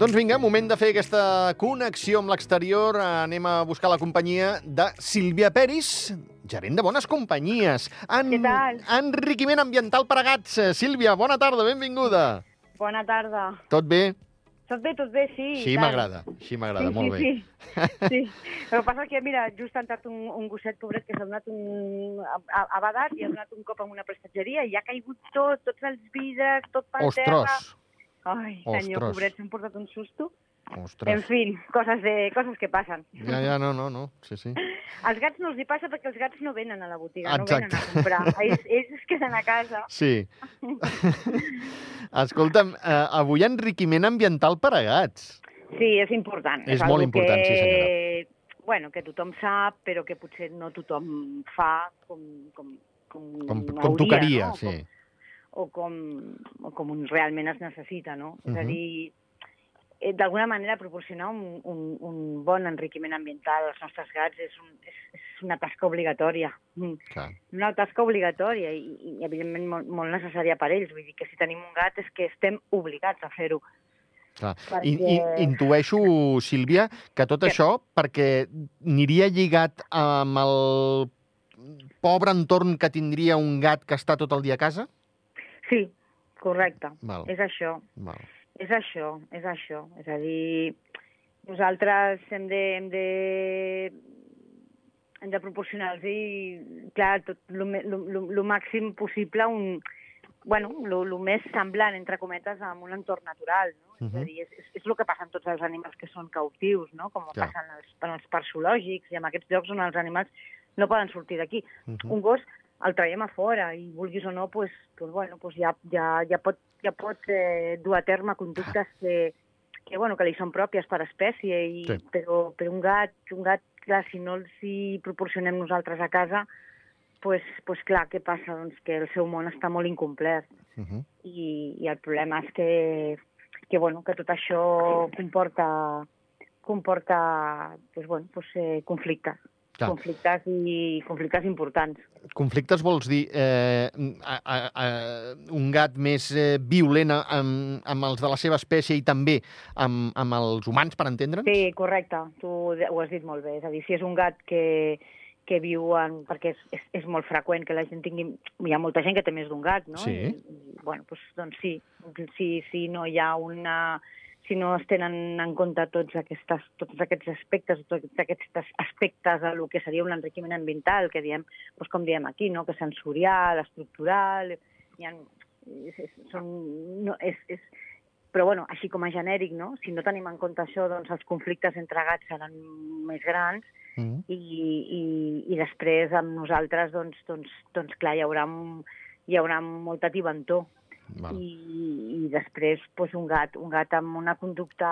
Doncs vinga, moment de fer aquesta connexió amb l'exterior. Anem a buscar la companyia de Sílvia Peris, gerent de Bones Companyies. En... Què tal? Enriquiment ambiental per a gats. Sílvia, bona tarda, benvinguda. Bona tarda. Tot bé? Tot bé, tot bé, sí. Tant. m'agrada, així m'agrada, sí, molt sí, bé. Sí, sí. El que passa que, mira, just ha entrat un, un gosset pobret que s'ha donat un... ha badat i ha donat un cop en una prestatgeria i ha caigut tot, tots els vidres, tot per terra. Ostres, Ai, senyor, pobret, s'han portat un susto. En ostres. fi, coses, de, coses que passen. Ja, ja, no, no, no, sí, sí. Als gats no els hi passa perquè els gats no venen a la botiga, Exacte. no venen a comprar. Ells, ells es queden a casa. Sí. Escolta'm, eh, avui enriquiment ambiental per a gats. Sí, és important. És algo molt important, que, sí, senyora. Bueno, que tothom sap, però que potser no tothom fa com, com, com, Com, com hauria, tocaria, no? sí. O com, o com un realment es necessita, no? És a Mhm. dir, eh, d'alguna manera proporcionar un, un, un bon enriquiment ambiental als nostres gats és, un, és, és una tasca obligatòria. Mm. Clar. Una tasca obligatòria i, i evidentment, molt, molt necessària per ells. Vull dir que si tenim un gat és que estem obligats a fer-ho. Clar. Perquè- I, i, intueixo, Sílvia, que tot Que- això perquè aniria lligat amb el pobre entorn que tindria un gat que està tot el dia a casa? Sí, correcte. Val, És això. val. És això, és això. És a dir, nosaltres hem de, hem de, hem de proporcionar-los, clar, tot lo, me- lo, lo, lo màxim possible un, bueno, lo, lo més semblant, entre cometes, amb un entorn natural, no? És a Mhm. dir, és, és, és el que passa amb tots els animals que són cautius, no? Com Clar. passa en els, en els parcs zoològics i en aquests llocs on els animals no poden sortir d'aquí. Mhm. Un gos el traiem a fora i vulguis o no, pues, pues, bueno, pues ja, ja, ja pot, ja pot eh, dur a terme conductes que, que, bueno, que li són pròpies per espècie, i, Sí. però, però un gat, un gat, clar, si no els hi proporcionem nosaltres a casa, pues, pues clar, què passa? Doncs que el seu món està molt incomplet Mhm. i, i el problema és que, que, bueno, que tot això comporta, comporta pues, bueno, pues, eh, conflictes. Clar. Conflictes i conflictes importants. Conflictes vols dir eh, a, a, a, un gat més eh, violent amb, amb els de la seva espècie i també amb, amb els humans, per entendre'ns? Sí, correcte, tu ho has dit molt bé. És a dir, si és un gat que, que viu en... perquè és, és, és molt freqüent que la gent tingui... Hi ha molta gent que té més d'un gat, no? Sí. I, i, bueno, doncs, doncs sí, si, si no hi ha una... Si no es tenen en compte tots, aquestes, tots aquests aspectes, tots aquests aspectes de lo que seria un enriquiment ambiental, que diem, doncs com diem aquí, no? que sensorial, estructural, hi ha, és, és, són, no, és, és, però bueno, així com a genèric, no? si no tenim en compte això, doncs els conflictes entre gats seran més grans Mhm. i, i, i després amb nosaltres, doncs, doncs, doncs clar, hi haurà, hi haurà molta tibantor. Val. I, I després doncs, un gat, un gat amb una conducta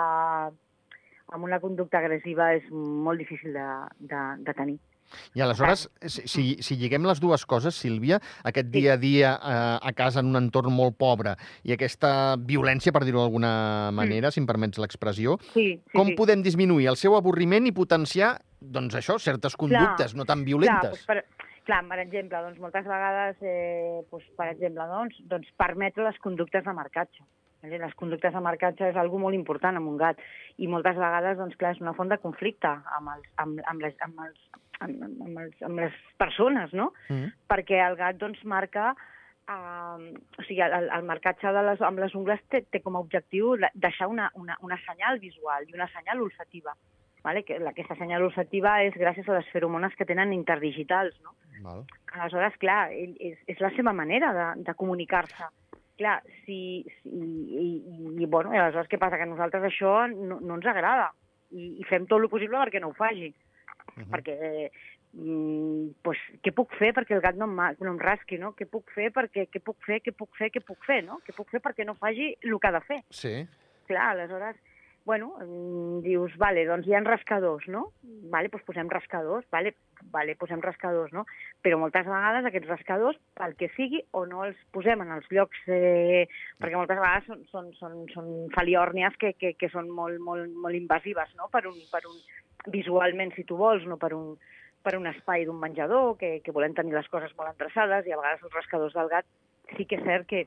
amb una conducta agressiva és molt difícil de, de, de tenir. I aleshores, si, si, si lliguem les dues coses, Sílvia, aquest dia a dia eh, a casa en un entorn molt pobre i aquesta violència, per dir-ho d'alguna manera, si em permets l'expressió, Sí, sí, com sí. podem disminuir el seu avorriment i potenciar, doncs això, certes conductes no tan Clar, violentes? doncs per, clar, per exemple, doncs moltes vegades, eh, doncs, per exemple, doncs, doncs permetre les conductes de marcatge. Les conductes de marcatge és algo molt important amb un gat i moltes vegades, doncs, clar, és una font de conflicte amb, els, amb, amb, les, amb, els, amb, amb, els, amb les persones, no? Mhm. Perquè el gat, doncs, marca Uh, o sigui, el, el marcatge de les, amb les ungles té, té com a objectiu deixar una, una, una senyal visual i una senyal olfativa. Vale? Que la- aquesta senyal olfativa és gràcies a les feromones que tenen interdigitals. No? Val. Aleshores, clar, és, és la seva manera de, de comunicar-se. Clar, si, si, i, i, i, bueno, i aleshores què passa? Que a nosaltres això no, no ens agrada i, i fem tot el possible perquè no ho faci. Mhm. Perquè, mm, pues, què puc fer perquè el gat no em, no em rasqui, no? Què puc fer perquè, què puc fer, què puc fer, què puc fer, no? Què puc fer perquè no faci el que ha de fer? Sí. Clar, aleshores, bueno, dius, vale, doncs hi ha rascadors, no? Vale, doncs posem rascadors, vale, vale, posem rascadors, no? Però moltes vegades aquests rascadors, pel que sigui, o no els posem en els llocs, eh, perquè moltes vegades són, són, són, són faliòrnies que, que, que són molt, molt, molt invasives, no? Per un, per un, visualment, si tu vols, no per un, per un espai d'un menjador, que, que volem tenir les coses molt endreçades, i a vegades els rascadors del gat sí que és cert que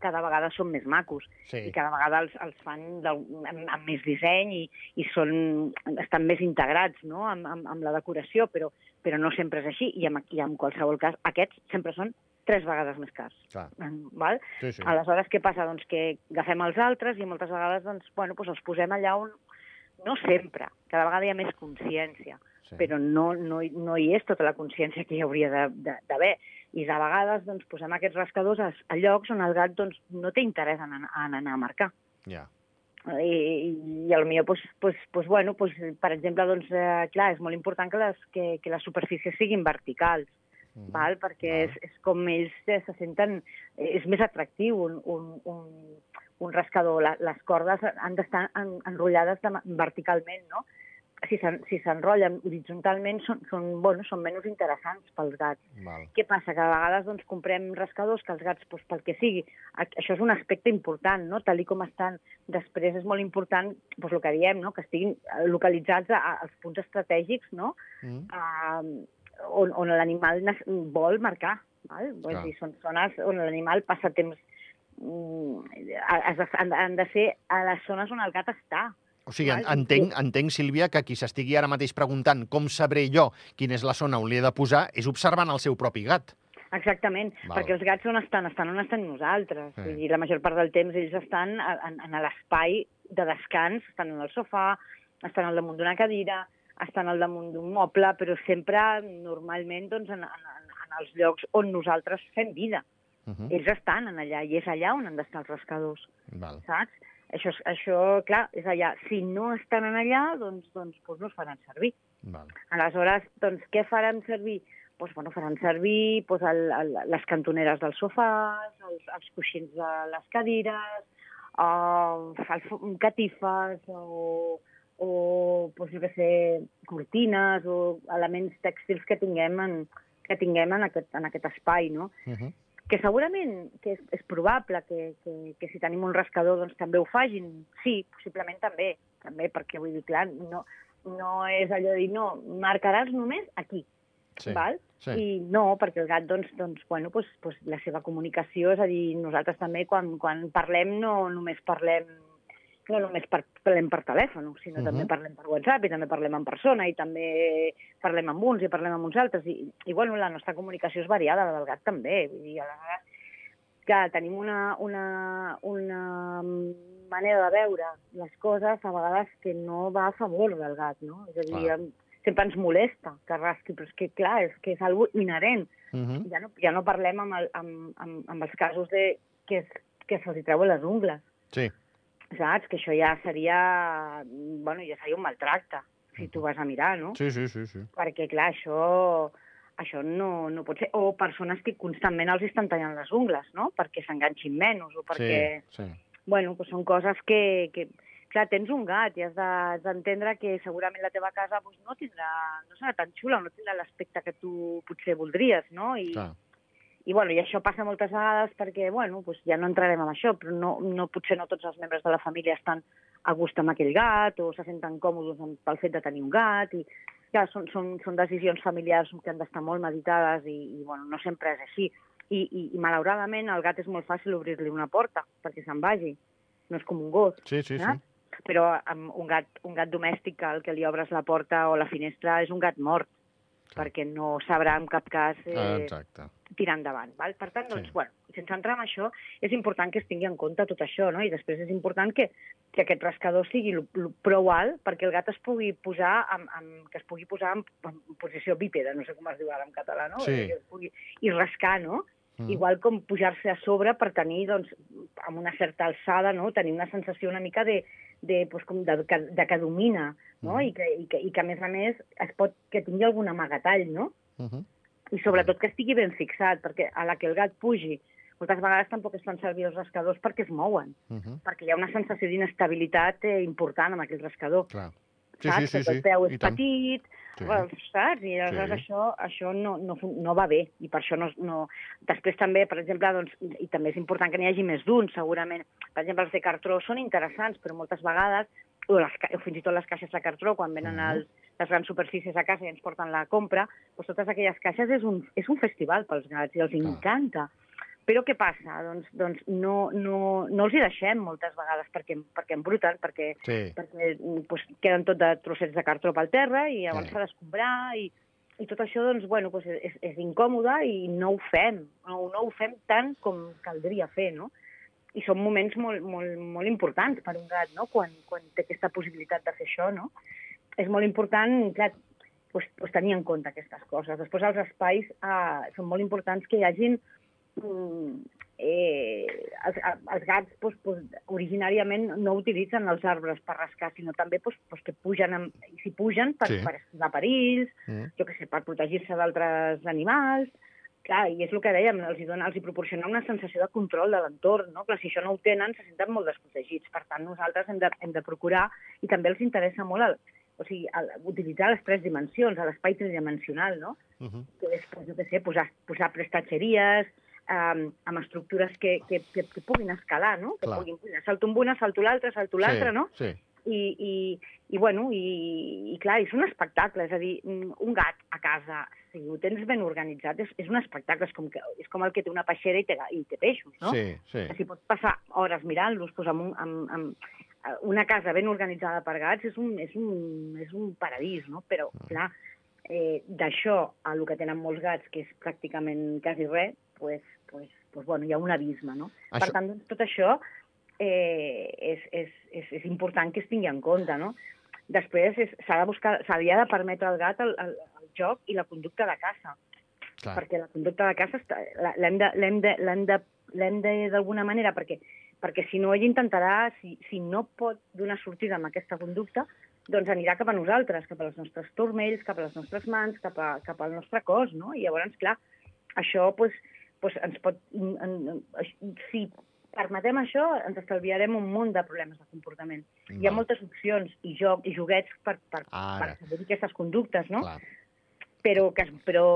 cada vegada són més macos Sí. i cada vegada els, els fan del, amb, amb més disseny i, i són, estan més integrats no? amb, amb, amb la decoració, però, però no sempre és així i en, i en qualsevol cas aquests sempre són tres vegades més cars. Clar. Mm, Val? Sí, sí. Aleshores, què passa? Doncs que agafem els altres i moltes vegades doncs, bueno, doncs els posem allà on... No sempre, cada vegada hi ha més consciència, Sí. però no, no, no hi és tota la consciència que hi hauria de- de- d'haver. I de vegades doncs, posem aquests rascadors a, a llocs on el gat doncs, no té interès en, en anar a marcar. Ja. I, i potser, pues, pues, pues, bueno, pues, per exemple, doncs, eh, clar, és molt important que les, que, que les superfícies siguin verticals, Mhm. val? perquè Val. és, és com ells eh, se senten... És més atractiu un, un, un, un rascador. La, les cordes han d'estar en, enrotllades de, verticalment, no? Si s'en- si s'enrotllen horitzontalment són, són, bueno, són menys interessants pels gats. Val. Què passa? Que a vegades doncs, comprem rascadors que els gats, doncs, pel que sigui, això és un aspecte important, no? tal com estan. Després és molt important doncs, el que diem, no? que estiguin eh, localitzats a, als punts estratègics no? Mm. uh, on, on l'animal vol marcar. Val? Vull Clar. dir, són zones on l'animal passa temps... Mm, han, han de ser a les zones on el gat està. O sigui, entenc, entenc, Sílvia, que qui s'estigui ara mateix preguntant com sabré jo quina és la zona on l'he de posar és observant el seu propi gat. Exactament, Val. perquè els gats on estan? Estan on estem nosaltres. Sí. Vull dir, la major part del temps ells estan en, en l'espai de descans, estan en el sofà, estan al damunt d'una cadira, estan al damunt d'un moble, però sempre, normalment, doncs, en, en, en els llocs on nosaltres fem vida. Uh -huh. Ells estan en allà, i és allà on han d'estar els rascadors, Val. saps? Això, això, clar, és allà. Si no estan en allà, doncs, doncs, doncs no es faran servir. Val. Aleshores, doncs, què faran servir? Doncs, bueno, faran servir doncs, el, el, les cantoneres dels sofàs, els, els coixins de les cadires, uh, el, catifes o, o doncs, jo què sé, cortines o elements tèxtils que tinguem en, que tinguem en aquest, en aquest espai, no? Uh -huh. Que segurament que és, és probable que, que, que si tenim un rascador doncs també ho fagin. Sí, possiblement també, també perquè vull dir, clar, no, no és allò de dir, no, marcaràs només aquí, Sí. val? Sí. I no, perquè el gat, doncs, doncs, bueno, doncs, doncs la seva comunicació, és a dir, nosaltres també quan, quan parlem no només parlem no només par parlem per telèfon, sinó uh Mhm. -huh. també parlem per WhatsApp i també parlem en persona i també parlem amb uns i parlem amb uns altres. I, i bueno, la nostra comunicació és variada, la del gat també. Vull dir, a vegades que tenim una, una, una manera de veure les coses a vegades que no va a favor del gat, no? És a dir, em- sempre ens molesta que rasqui, però és que, clar, és que és algo inherent. Uh -huh. Ja no, ja no parlem amb, el, amb, amb, amb els casos de que, es, que se'ls treuen les ungles, Sí. Saps? Que això ja seria, bueno, ja seria un maltracte, si tu vas a mirar, no? Sí, sí, sí, sí. Perquè, clar, això, això no, no pot ser. O persones que constantment els estan tallant les ungles, no? Perquè s'enganxin menys o perquè... Sí, sí. Bueno, doncs són coses que, que... Clar, tens un gat i has de- d'entendre que segurament la teva casa doncs, no tindrà, no serà tan xula, no tindrà l'aspecte que tu potser voldries, no? I, Clar. I, bueno, i això passa moltes vegades perquè, bueno, doncs ja no entrarem en això, però no, no, potser no tots els membres de la família estan a gust amb aquell gat o se senten còmodes amb, pel fet de tenir un gat. I, clar, són, són, són decisions familiars que han d'estar molt meditades i, i bueno, no sempre és així. I, i, I, malauradament, al gat és molt fàcil obrir-li una porta perquè se'n vagi. No és com un gos Sí, sí, sí. Eh? però amb un gat, un gat domèstic al que li obres la porta o la finestra és un gat mort. Perquè no sabrà en cap cas Ah, eh, Exacte. tirar endavant. Val? Per tant, doncs, Sí. bueno, sense entrar en això, és important que es tingui en compte tot això, no? i després és important que, que aquest rascador sigui prou alt perquè el gat es pugui posar en, en, que es pugui posar en, en posició bípeda, no sé com es diu ara en català, no? Sí. Que es pugui, I rascar, no? Mm. Igual com pujar-se a sobre per tenir, doncs, amb una certa alçada, no? tenir una sensació una mica de, de, doncs, com de, que, de que domina, no? Mhm. I, que, i, que, I que, a més a més, es pot, que tingui algun amagatall, no? Uh -huh. I sobretot que estigui ben fixat, perquè a la que el gat pugi, moltes vegades tampoc es fan servir els rascadors perquè es mouen, Uh -huh. perquè hi ha una sensació d'inestabilitat eh, important amb aquell rascador. Clar. Sí, saps? sí, sí, sí. el peu és I tant. Sí. Well, saps? I aleshores Sí. això, això no, no, no va bé, i per això no, no... Després també, per exemple, doncs, i també és important que n'hi hagi més d'un, segurament. Per exemple, els de cartró són interessants, però moltes vegades, o, les, o fins i tot les caixes de cartró, quan venen Mhm. els, les grans superfícies a casa i ens porten la compra, doncs totes aquelles caixes és un, és un festival pels gats i els encanta. Però què passa? Doncs, doncs no, no, no els hi deixem moltes vegades perquè, perquè embruten, perquè, Sí. perquè doncs, queden tot de trossets de cartró pel terra i llavors Sí. s'ha d'escombrar i, i tot això doncs, bueno, doncs és, és incòmode i no ho fem, no, no ho fem tant com caldria fer, no? I són moments molt, molt, molt importants per un gat, no?, quan, quan té aquesta possibilitat de fer això, no? És molt important, clar, doncs, doncs tenir en compte aquestes coses. Després, els espais eh, són molt importants que hi hagin eh, els, els gats doncs, doncs, originàriament no utilitzen els arbres per rascar, sinó també doncs, doncs, que pugen, amb, i si pugen per, Sí. per esquivar perills, Mm. jo què sé, per protegir-se d'altres animals. Clar, i és el que dèiem, els hi, dona, els hi proporciona una sensació de control de l'entorn, no? Clar, si això no ho tenen, se senten molt desprotegits. Per tant, nosaltres hem de, hem de procurar, i també els interessa molt el, o sigui, el, utilitzar les tres dimensions, l'espai tridimensional, no? Mhm. que és, pues, jo què sé, posar, posar prestatgeries, um, amb estructures que, que, que, que puguin escalar, no? Que Clar. puguin, puguin, salto amb una, salto l'altra, salto l'altra, sí, no? Sí, I, i, i, bueno, i, i clar, és un espectacle, és a dir, un gat a casa, si ho tens ben organitzat, és, és un espectacle, és com, que, és com el que té una peixera i té, i té peixos, no? sí, sí. Si pots passar hores mirant-los, doncs amb, un, amb, amb eh, una casa ben organitzada per gats és un, és un, és un paradís, no? Però, Mm. clar, eh, d'això a el que tenen molts gats, que és pràcticament quasi res, pues, pues, pues, bueno, hi ha un abisme, no? Això- Per tant, doncs, tot això eh, és, és, és, és important que es tingui en compte, no? Després és- s'ha de buscar, s'havia de permetre al gat el, el, el joc i la conducta de caça Clar. perquè la conducta de la- l'hem de- d'alguna manera, perquè, perquè si no ell intentarà, si, si no pot donar sortida amb aquesta conducta, doncs anirà cap a nosaltres, cap als nostres turmells, cap a les nostres mans, cap, a, cap al nostre cos, no? I llavors, clar, això pues, pues ens pot... En, en, si permetem això, ens estalviarem un munt de problemes de comportament. Hi ha Val. moltes opcions i, joc, i joguets per, per, Ara. per saber aquestes conductes, no? Clar. però, que, però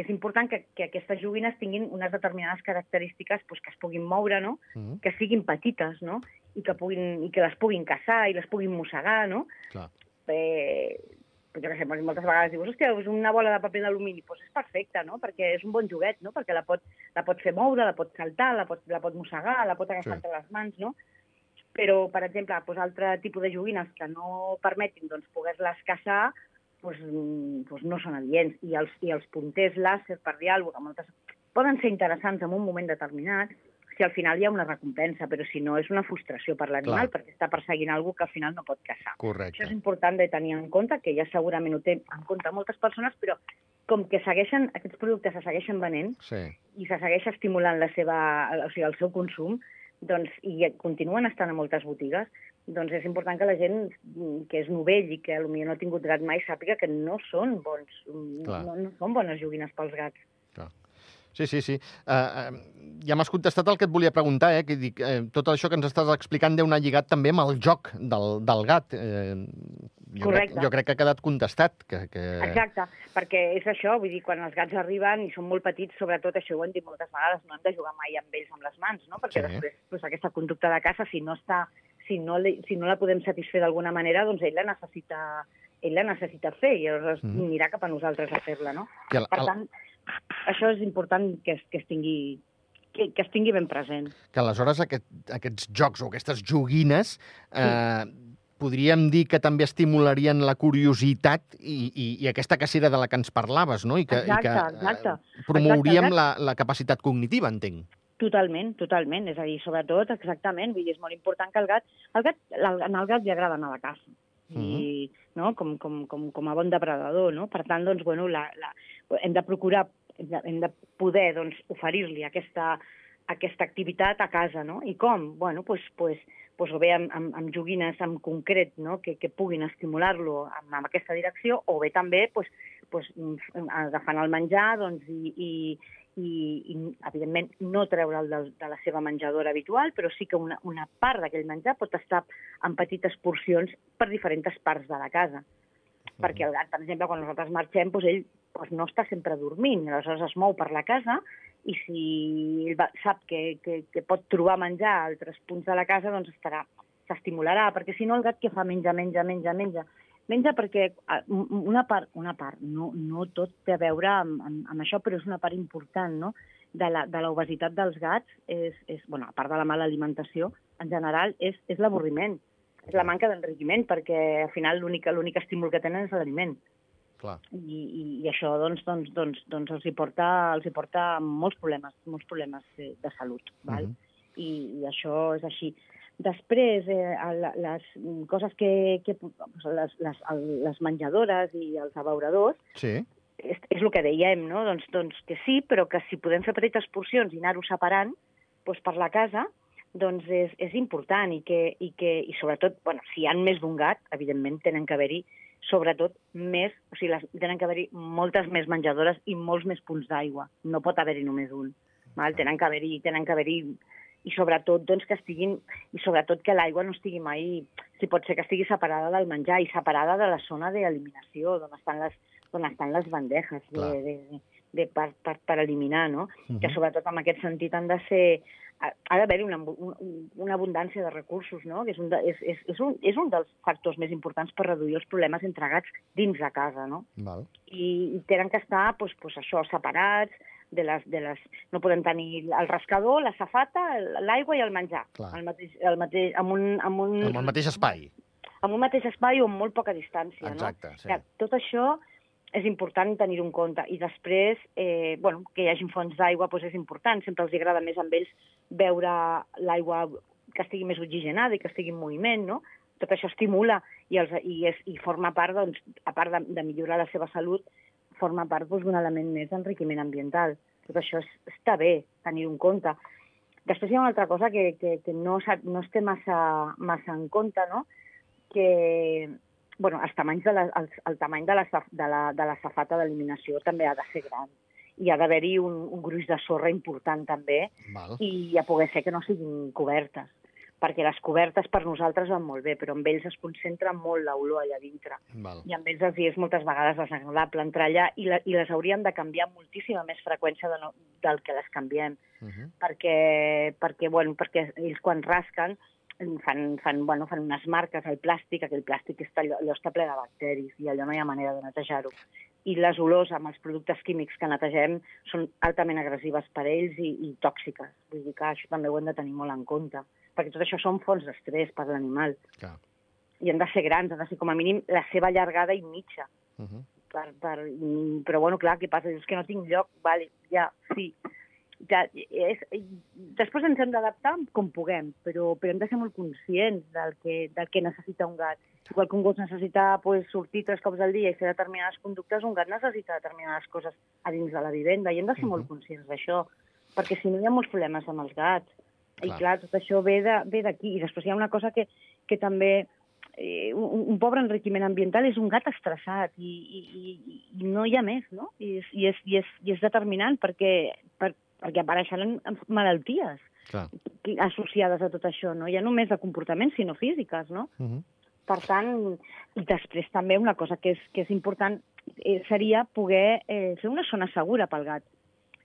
és important que, que aquestes joguines tinguin unes determinades característiques pues, que es puguin moure, no? Mhm. que siguin petites, no? I que, puguin, i que les puguin caçar i les puguin mossegar, no? Clar. Eh, jo què sé, moltes vegades dius, hòstia, és una bola de paper d'alumini, doncs és perfecte, no? Perquè és un bon joguet, no? Perquè la pot, la pot fer moure, la pot saltar, la pot, la pot mossegar, la pot agafar Sí. entre les mans, no? Però, per exemple, doncs, altre tipus de joguines que no permetin doncs, poder-les caçar, doncs, doncs no són adients. I els, I els punters làser per diàleg, moltes, poden ser interessants en un moment determinat, si al final hi ha una recompensa, però si no és una frustració per l'animal, perquè està perseguint algú que al final no pot caçar. Això Correcte. és important de tenir en compte, que ja segurament ho té en compte moltes persones, però com que segueixen, aquests productes se segueixen venent Sí. i se segueix estimulant la seva, o sigui, el seu consum, doncs, i continuen estant a moltes botigues, doncs és important que la gent que és novell i que potser no ha tingut gat mai sàpiga que no són bons, Clar. no, no són bones joguines pels gats. Sí, sí, sí. Uh, uh, ja m'has contestat el que et volia preguntar, eh? Que dic, eh, tot això que ens estàs explicant deu anar lligat també amb el joc del, del gat. Eh, jo, crec, Correcte. jo crec que ha quedat contestat. Que, que... Exacte, perquè és això, vull dir, quan els gats arriben i són molt petits, sobretot això ho hem dit moltes vegades, no hem de jugar mai amb ells amb les mans, no? Perquè Sí. després doncs, aquesta conducta de caça, si no, està, si no, li, si no la podem satisfer d'alguna manera, doncs ell la necessita, ell la necessita fer i Mhm. mm. anirà cap a nosaltres a fer-la, no? I el, Per el, tant, això és important que es, que es tingui que, que es tingui ben present. que aleshores aquest, aquests jocs o aquestes joguines eh, podríem dir que també estimularien la curiositat i, i, i aquesta cacera de la que ens parlaves, no? I que, Exacte, i que exacte. promouríem Exacte, la, la capacitat cognitiva, entenc. Totalment, totalment. És a dir, sobretot, exactament. Vull dir, és molt important que el gat... El gat el, al gat li agrada anar a la caça. I, no? com, com, com, com a bon depredador, no? Per tant, doncs, bueno, la, la, hem de procurar, hem de, hem de poder doncs, oferir-li aquesta, aquesta activitat a casa, no? I com? Bueno, pues, pues, pues, o bé amb, amb, amb joguines en concret no? que, que puguin estimular-lo en, en aquesta direcció, o bé també pues, pues, mm, agafant el menjar doncs, i, i, i, i, evidentment, no treure'l de, de la seva menjadora habitual, però sí que una, una part d'aquell menjar pot estar en petites porcions per diferents parts de la casa. Perquè el gat, per exemple, quan nosaltres marxem, doncs ell doncs no està sempre dormint, aleshores es mou per la casa i si sap que, que, que pot trobar menjar a altres punts de la casa, doncs estarà s'estimularà, perquè si no el gat que fa menja, menja, menja, menja. Menja perquè eh, una part, una part no, no tot té a veure amb, amb, amb això, però és una part important, no? de la, de dels gats és, és, bueno, a part de la mala alimentació, en general, és, és l'avorriment. És la manca d'enriquiment, perquè al final l'únic estímul que tenen és l'aliment. Clar. I, i, i això doncs, doncs, doncs, doncs els, hi porta, els hi porta molts problemes, molts problemes de, de salut. Val? Mhm. I, I això és així. Després, eh, les coses que... que les, les, les menjadores i els abeuradors, Sí, és, és el que dèiem, no? Doncs, doncs que sí, però que si podem fer petites porcions i anar-ho separant doncs per la casa, doncs és, és important i que, i que i sobretot, bueno, si hi ha més d'un gat, evidentment tenen que haver-hi sobretot més, o sigui, les, tenen que haver-hi moltes més menjadores i molts més punts d'aigua. No pot haver-hi només un. Val? Tenen que haver-hi tenen que haver-hi i sobretot doncs, que estiguin i sobretot que l'aigua no estigui mai si pot ser que estigui separada del menjar i separada de la zona d'eliminació d'on estan les on estan les bandejes de, Clar. de, de, de, per, per, per eliminar, no? Mhm. Que sobretot en aquest sentit han de ser... Ha ha d'haver-hi una, un- una abundància de recursos, no? Que és un, de, és, és, és, un, és un dels factors més importants per reduir els problemes entre gats dins de casa, no? val. i, i tenen que estar doncs, doncs això separats de les, de les... no podem tenir el rascador, la safata, l'aigua i el menjar Clar. el mateix, el mateix, amb, un, amb, un, Amb el mateix espai. amb un mateix espai o amb molt poca distància. Exacte, no? sí. Que tot això és important tenir-ho en compte. I després, eh, bueno, que hi hagi fonts d'aigua doncs és important. Sempre els agrada més amb ells veure l'aigua que estigui més oxigenada i que estigui en moviment, no? Tot això estimula i, els, i, és, i forma part, doncs, a part de, de millorar la seva salut, forma part doncs, d'un element més d'enriquiment ambiental. Tot això és, està bé tenir-ho en compte. Després hi ha una altra cosa que, que, que no, no es té massa, massa en compte, no? que bueno, els de la, el, el tamany de la, de la, de la safata d'eliminació també ha de ser gran. I ha d'haver-hi un, un gruix de sorra important també Val. i a poder ser que no siguin cobertes perquè les cobertes per nosaltres van molt bé, però amb ells es concentra molt l'olor allà dintre. Val. I amb ells els hi és moltes vegades desagradable entrar allà i, la, i les hauríem de canviar amb moltíssima més freqüència de no, del que les canviem Uh -huh. perquè, perquè, bueno, perquè ells quan rasquen fan, fan, bueno, fan unes marques al plàstic, aquell plàstic està, allò, allò està ple de bacteris i allò no hi ha manera de netejar-ho. I les olors amb els productes químics que netegem són altament agressives per ells i, i tòxiques. Vull dir que això també ho hem de tenir molt en compte, perquè tot això són fonts d'estrès per l'animal. I han de ser grans, han de ser com a mínim la seva llargada i mitja. Uh -huh. Per, per, però bueno, clar, què passa? Dius que no tinc lloc, vale, ja, sí. Ja, és, després ens hem d'adaptar com puguem, però, però hem de ser molt conscients del que, del que necessita un gat. Igual que un gos necessita pues, sortir tres cops al dia i fer determinades conductes, un gat necessita determinades coses a dins de la vivenda i hem de ser Mhm. molt conscients d'això, perquè si no hi ha molts problemes amb els gats. I Clar. clar, tot això ve de- d'aquí. I després hi ha una cosa que, que també eh, un, un pobre enriquiment ambiental és un gat estressat i, i, i, i no hi ha més, no? I és, i és, i és, i és determinant perquè, per, perquè apareixen malalties Clar. associades a tot això, no? Ja només de comportaments, sinó físiques, no? Uh -huh. Per tant, i després també una cosa que és, que és important eh, seria poder eh, fer una zona segura pel gat.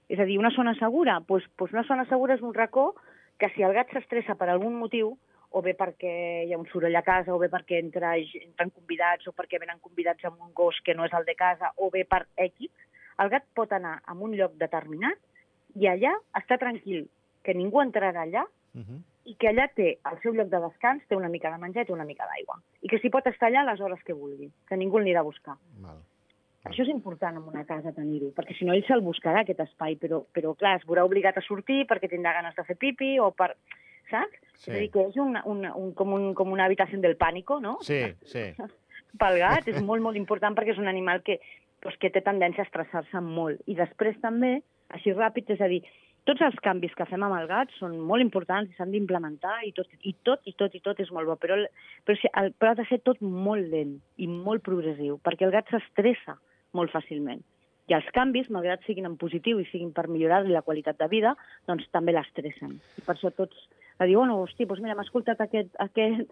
És a dir, una zona segura, doncs, doncs una zona segura és un racó que si el gat s'estressa per algun motiu, o bé perquè hi ha un soroll a casa, o bé perquè entra, entren convidats, o perquè venen convidats amb un gos que no és el de casa, o bé per X, el gat pot anar a un lloc determinat i allà està tranquil, que ningú entrarà allà Uh -huh. i que allà té el seu lloc de descans, té una mica de menjar i té una mica d'aigua. I que s'hi pot estar allà les hores que vulgui, que ningú l'anirà a buscar. Val. Això és important en una casa tenir-ho, perquè si no ell se'l buscarà aquest espai, però, però clar, es veurà obligat a sortir perquè tindrà ganes de fer pipi o per... Saps? Sí. És a dir, que és una, una, un, com, un, com una habitació del pànico, no? Sí, sí. Pel gat és molt, molt important perquè és un animal que, doncs, que té tendència a estressar-se molt. I després també, així ràpid, és a dir, tots els canvis que fem amb el gat són molt importants i s'han d'implementar i tot, i tot, i tot, i tot és molt bo, però, però, si- el, però ha de ser tot molt lent i molt progressiu, perquè el gat s'estressa molt fàcilment. I els canvis, malgrat siguin en positiu i siguin per millorar-li la qualitat de vida, doncs també l'estressen. I per això tots a dir, bueno, hosti, doncs mira, m'ha escoltat aquest, aquest,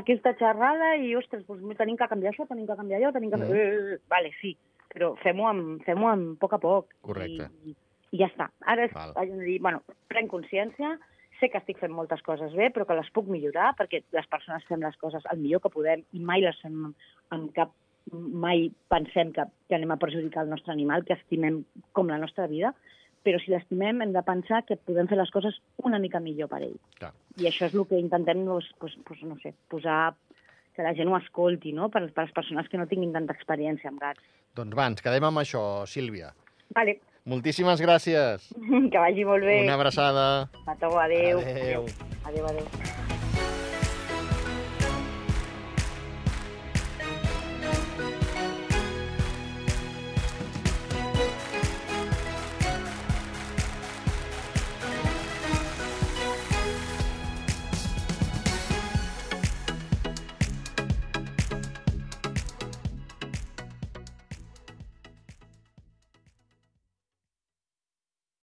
aquesta xerrada i, ostres, doncs tenim que canviar això, tenim que canviar allò, tenim que... Mm. Eh, vale, sí, però fem-ho amb, fem amb poc a poc. Correcte. I, i, ja està. Ara és, Val. haig de dir, bueno, prenc consciència, sé que estic fent moltes coses bé, però que les puc millorar, perquè les persones fem les coses el millor que podem i mai les fem amb, amb cap mai pensem que, que anem a perjudicar el nostre animal, que estimem com la nostra vida, però si l'estimem hem de pensar que podem fer les coses una mica millor per ell. Clar. I això és el que intentem, doncs, doncs, doncs, no sé, posar que la gent ho escolti, no?, per, per les persones que no tinguin tanta experiència amb gats. Doncs va, ens quedem amb això, Sílvia. Vale, Moltíssimes gràcies. que vagi molt bé. Una abraçada. A tu, adéu. Adéu. Adéu, adéu.